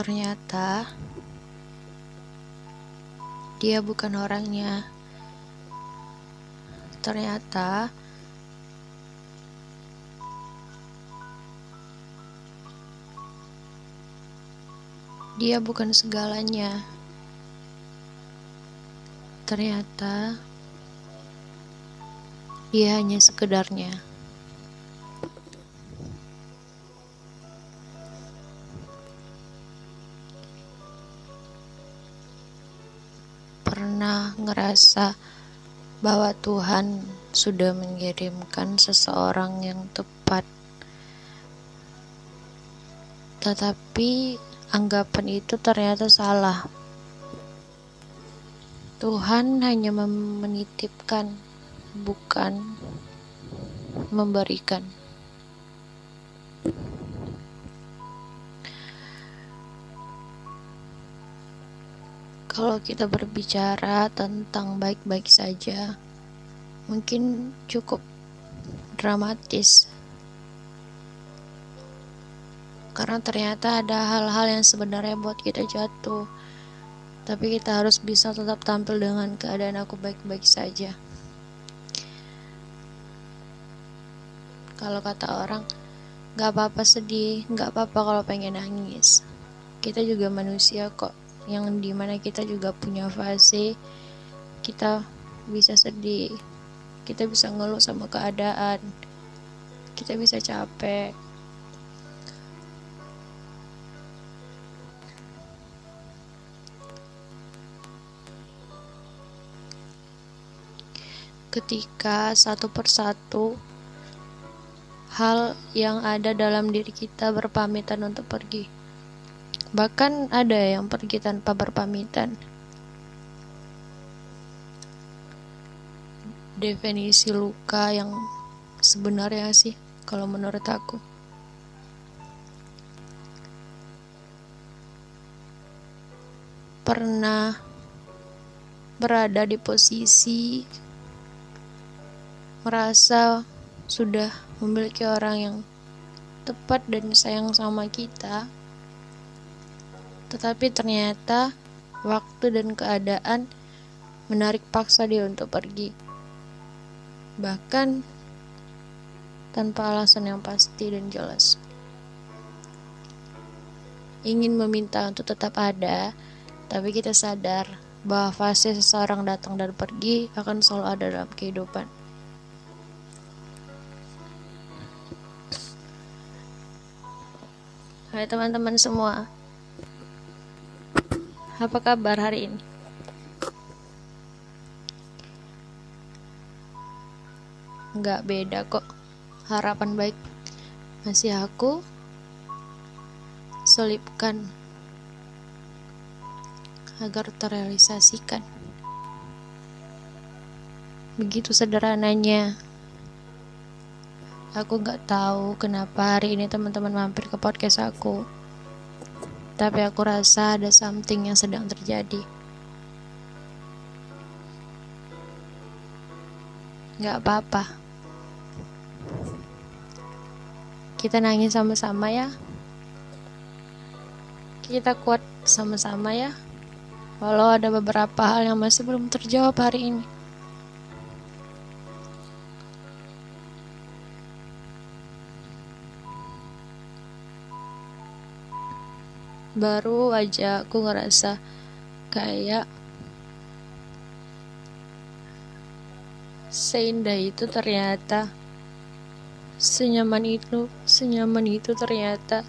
Ternyata dia bukan orangnya. Ternyata dia bukan segalanya. Ternyata dia hanya sekedarnya. Ngerasa bahwa Tuhan sudah mengirimkan seseorang yang tepat, tetapi anggapan itu ternyata salah. Tuhan hanya menitipkan, bukan memberikan. Kalau kita berbicara tentang baik-baik saja, mungkin cukup dramatis. Karena ternyata ada hal-hal yang sebenarnya buat kita jatuh. Tapi kita harus bisa tetap tampil dengan keadaan aku baik-baik saja. Kalau kata orang, gak apa-apa sedih, gak apa-apa kalau pengen nangis. Kita juga manusia kok yang di mana kita juga punya fase kita bisa sedih kita bisa ngeluh sama keadaan kita bisa capek ketika satu persatu hal yang ada dalam diri kita berpamitan untuk pergi. Bahkan ada yang pergi tanpa berpamitan. Definisi luka yang sebenarnya sih kalau menurut aku. Pernah berada di posisi merasa sudah memiliki orang yang tepat dan sayang sama kita tetapi ternyata waktu dan keadaan menarik paksa dia untuk pergi. Bahkan tanpa alasan yang pasti dan jelas. Ingin meminta untuk tetap ada, tapi kita sadar bahwa fase seseorang datang dan pergi akan selalu ada dalam kehidupan. Hai teman-teman semua, apa kabar hari ini? Nggak beda kok. Harapan baik masih aku selipkan agar terrealisasikan. Begitu sederhananya. Aku nggak tahu kenapa hari ini teman-teman mampir ke podcast aku tapi aku rasa ada something yang sedang terjadi. Gak apa-apa. Kita nangis sama-sama ya. Kita kuat sama-sama ya. Walau ada beberapa hal yang masih belum terjawab hari ini. Baru aja aku ngerasa kayak seindah itu ternyata senyaman itu senyaman itu ternyata.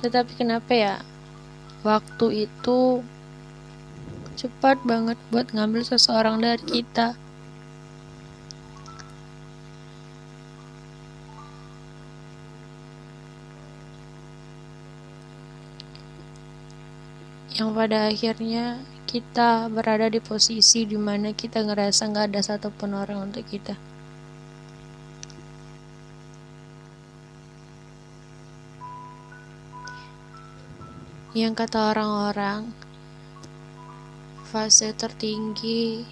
Tetapi kenapa ya? Waktu itu cepat banget buat ngambil seseorang dari kita yang pada akhirnya kita berada di posisi di mana kita ngerasa nggak ada satupun orang untuk kita. Yang kata orang-orang, fase tertinggi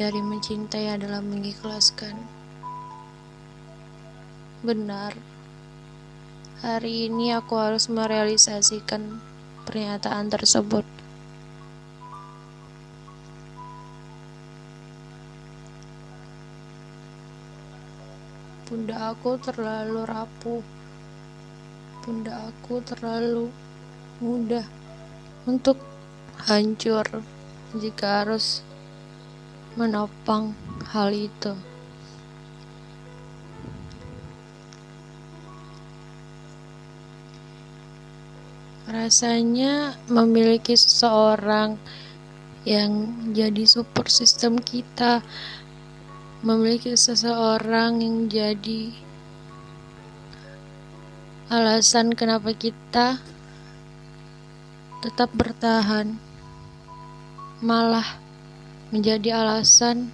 dari mencintai adalah mengikhlaskan. benar. Hari ini aku harus merealisasikan pernyataan tersebut. Bunda aku terlalu rapuh. Bunda aku terlalu mudah untuk hancur jika harus menopang hal itu. Rasanya memiliki seseorang yang jadi support system kita memiliki seseorang yang jadi alasan kenapa kita tetap bertahan malah menjadi alasan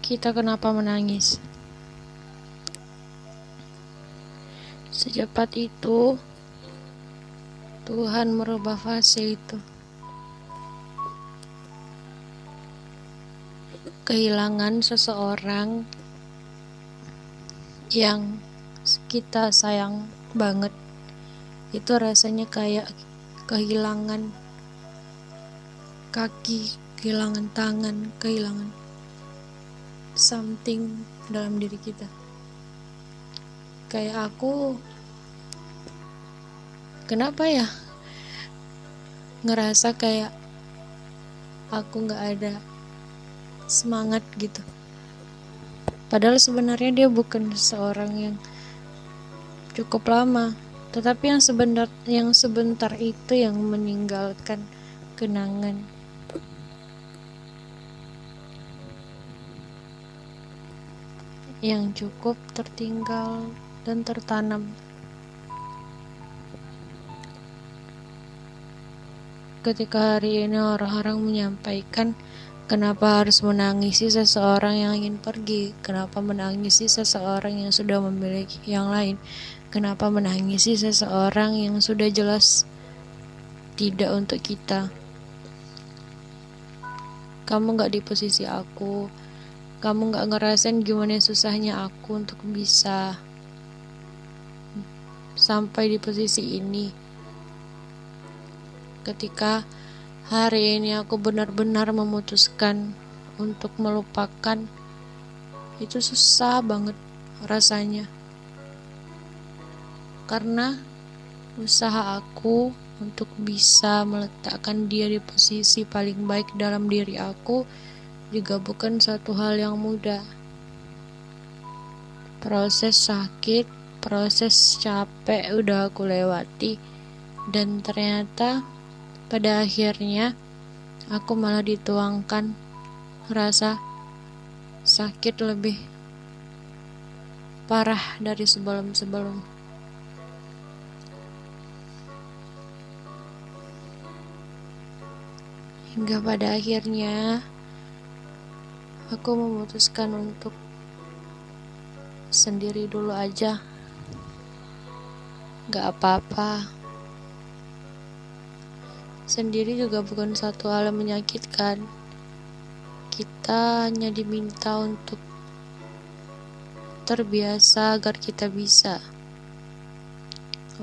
kita kenapa menangis. Secepat itu Tuhan merubah fase itu kehilangan seseorang yang kita sayang banget itu rasanya kayak kehilangan kaki, kehilangan tangan, kehilangan something dalam diri kita. Kayak aku, kenapa ya? Ngerasa kayak aku nggak ada semangat gitu. Padahal sebenarnya dia bukan seorang yang cukup lama. Tetapi yang sebentar yang sebentar itu yang meninggalkan kenangan. Yang cukup tertinggal dan tertanam ketika hari ini orang-orang menyampaikan Kenapa harus menangisi seseorang yang ingin pergi? Kenapa menangisi seseorang yang sudah memiliki yang lain? Kenapa menangisi seseorang yang sudah jelas tidak untuk kita? Kamu gak di posisi aku. Kamu gak ngerasain gimana susahnya aku untuk bisa sampai di posisi ini. Ketika Hari ini aku benar-benar memutuskan untuk melupakan. Itu susah banget rasanya. Karena usaha aku untuk bisa meletakkan dia di posisi paling baik dalam diri aku juga bukan satu hal yang mudah. Proses sakit, proses capek udah aku lewati dan ternyata pada akhirnya, aku malah dituangkan rasa sakit lebih parah dari sebelum-sebelum. Hingga pada akhirnya, aku memutuskan untuk sendiri dulu aja. Gak apa-apa sendiri juga bukan satu hal yang menyakitkan. Kita hanya diminta untuk terbiasa agar kita bisa.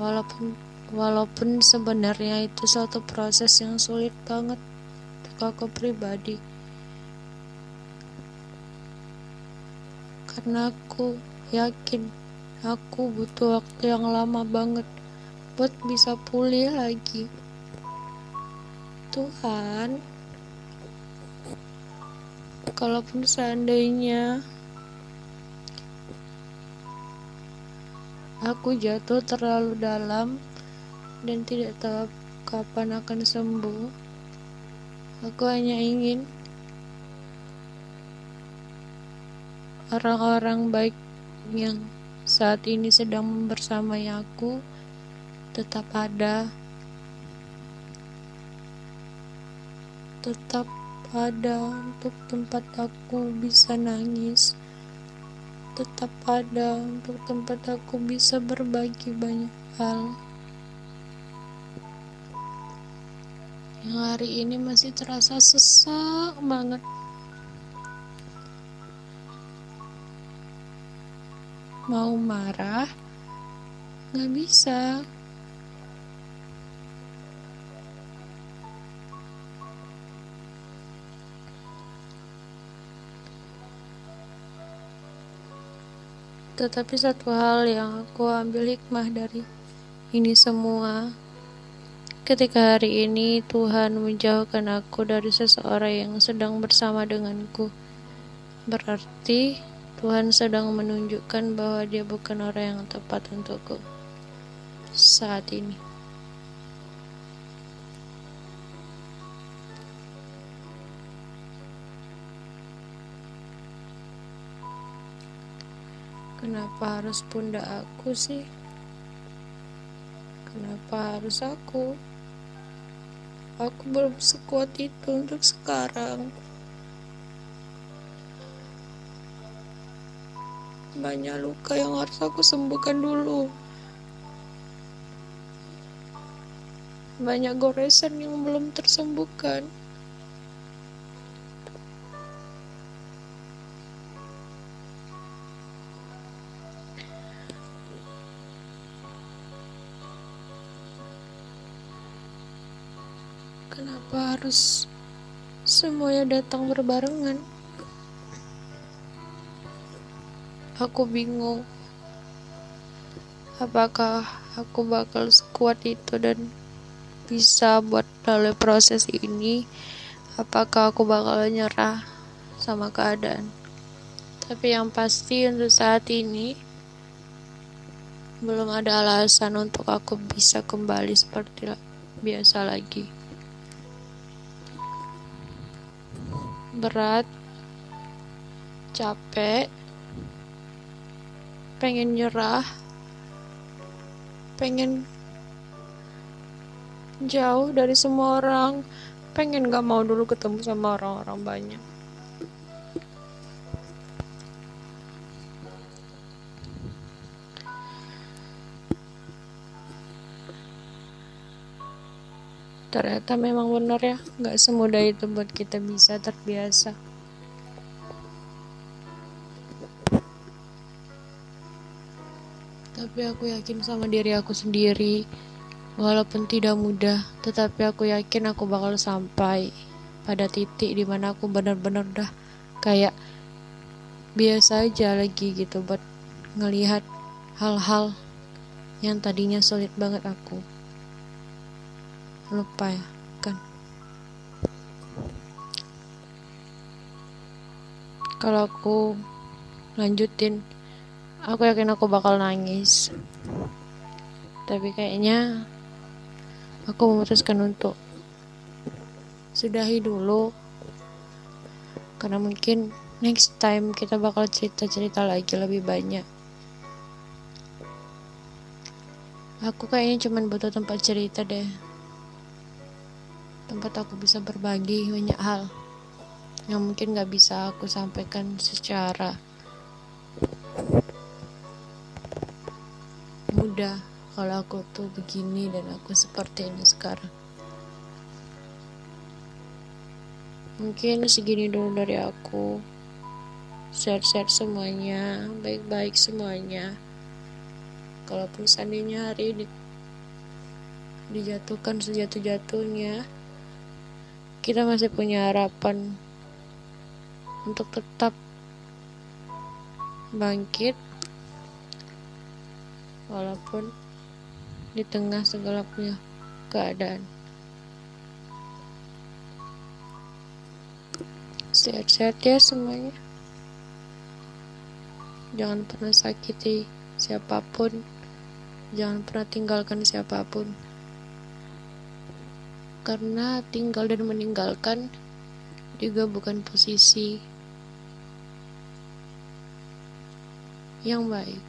Walaupun walaupun sebenarnya itu suatu proses yang sulit banget untuk aku pribadi. Karena aku yakin aku butuh waktu yang lama banget buat bisa pulih lagi. Tuhan. Kalaupun seandainya aku jatuh terlalu dalam dan tidak tahu kapan akan sembuh aku hanya ingin orang-orang baik yang saat ini sedang bersamai aku tetap ada tetap ada untuk tempat aku bisa nangis. Tetap ada untuk tempat aku bisa berbagi banyak hal. Yang hari ini masih terasa sesak banget. Mau marah? Nggak bisa tetapi satu hal yang aku ambil hikmah dari ini semua ketika hari ini Tuhan menjauhkan aku dari seseorang yang sedang bersama denganku berarti Tuhan sedang menunjukkan bahwa dia bukan orang yang tepat untukku saat ini. Kenapa harus pundak aku sih? Kenapa harus aku? Aku belum sekuat itu untuk sekarang. banyak luka yang harus aku sembuhkan dulu banyak goresan yang belum tersembuhkan kenapa harus semuanya datang berbarengan? Aku bingung. Apakah aku bakal sekuat itu dan bisa buat melalui proses ini? Apakah aku bakal nyerah sama keadaan? Tapi yang pasti untuk saat ini belum ada alasan untuk aku bisa kembali seperti biasa lagi berat capek pengen nyerah pengen jauh dari semua orang pengen gak mau dulu ketemu sama orang-orang banyak ternyata memang benar ya gak semudah itu buat kita bisa terbiasa. Tapi aku yakin sama diri aku sendiri walaupun tidak mudah tetapi aku yakin aku bakal sampai pada titik di mana aku benar-benar udah kayak biasa aja lagi gitu buat ngelihat hal-hal yang tadinya sulit banget aku lupa ya kan. Kalau aku lanjutin aku yakin aku bakal nangis. Tapi kayaknya aku memutuskan untuk sudahi dulu. Karena mungkin next time kita bakal cerita-cerita lagi lebih banyak. Aku kayaknya cuman butuh tempat cerita deh tempat aku bisa berbagi banyak hal yang mungkin gak bisa aku sampaikan secara mudah kalau aku tuh begini dan aku seperti ini sekarang. Mungkin segini dulu dari aku. Share-share semuanya baik-baik semuanya. Kalaupun seandainya hari ini dijatuhkan sejatuh-jatuhnya kita masih punya harapan untuk tetap bangkit walaupun di tengah segala punya keadaan. Sehat-sehat ya semuanya. Jangan pernah sakiti siapa pun. Jangan pernah tinggalkan siapa pun. Karena tinggal dan meninggalkan juga bukan posisi yang baik.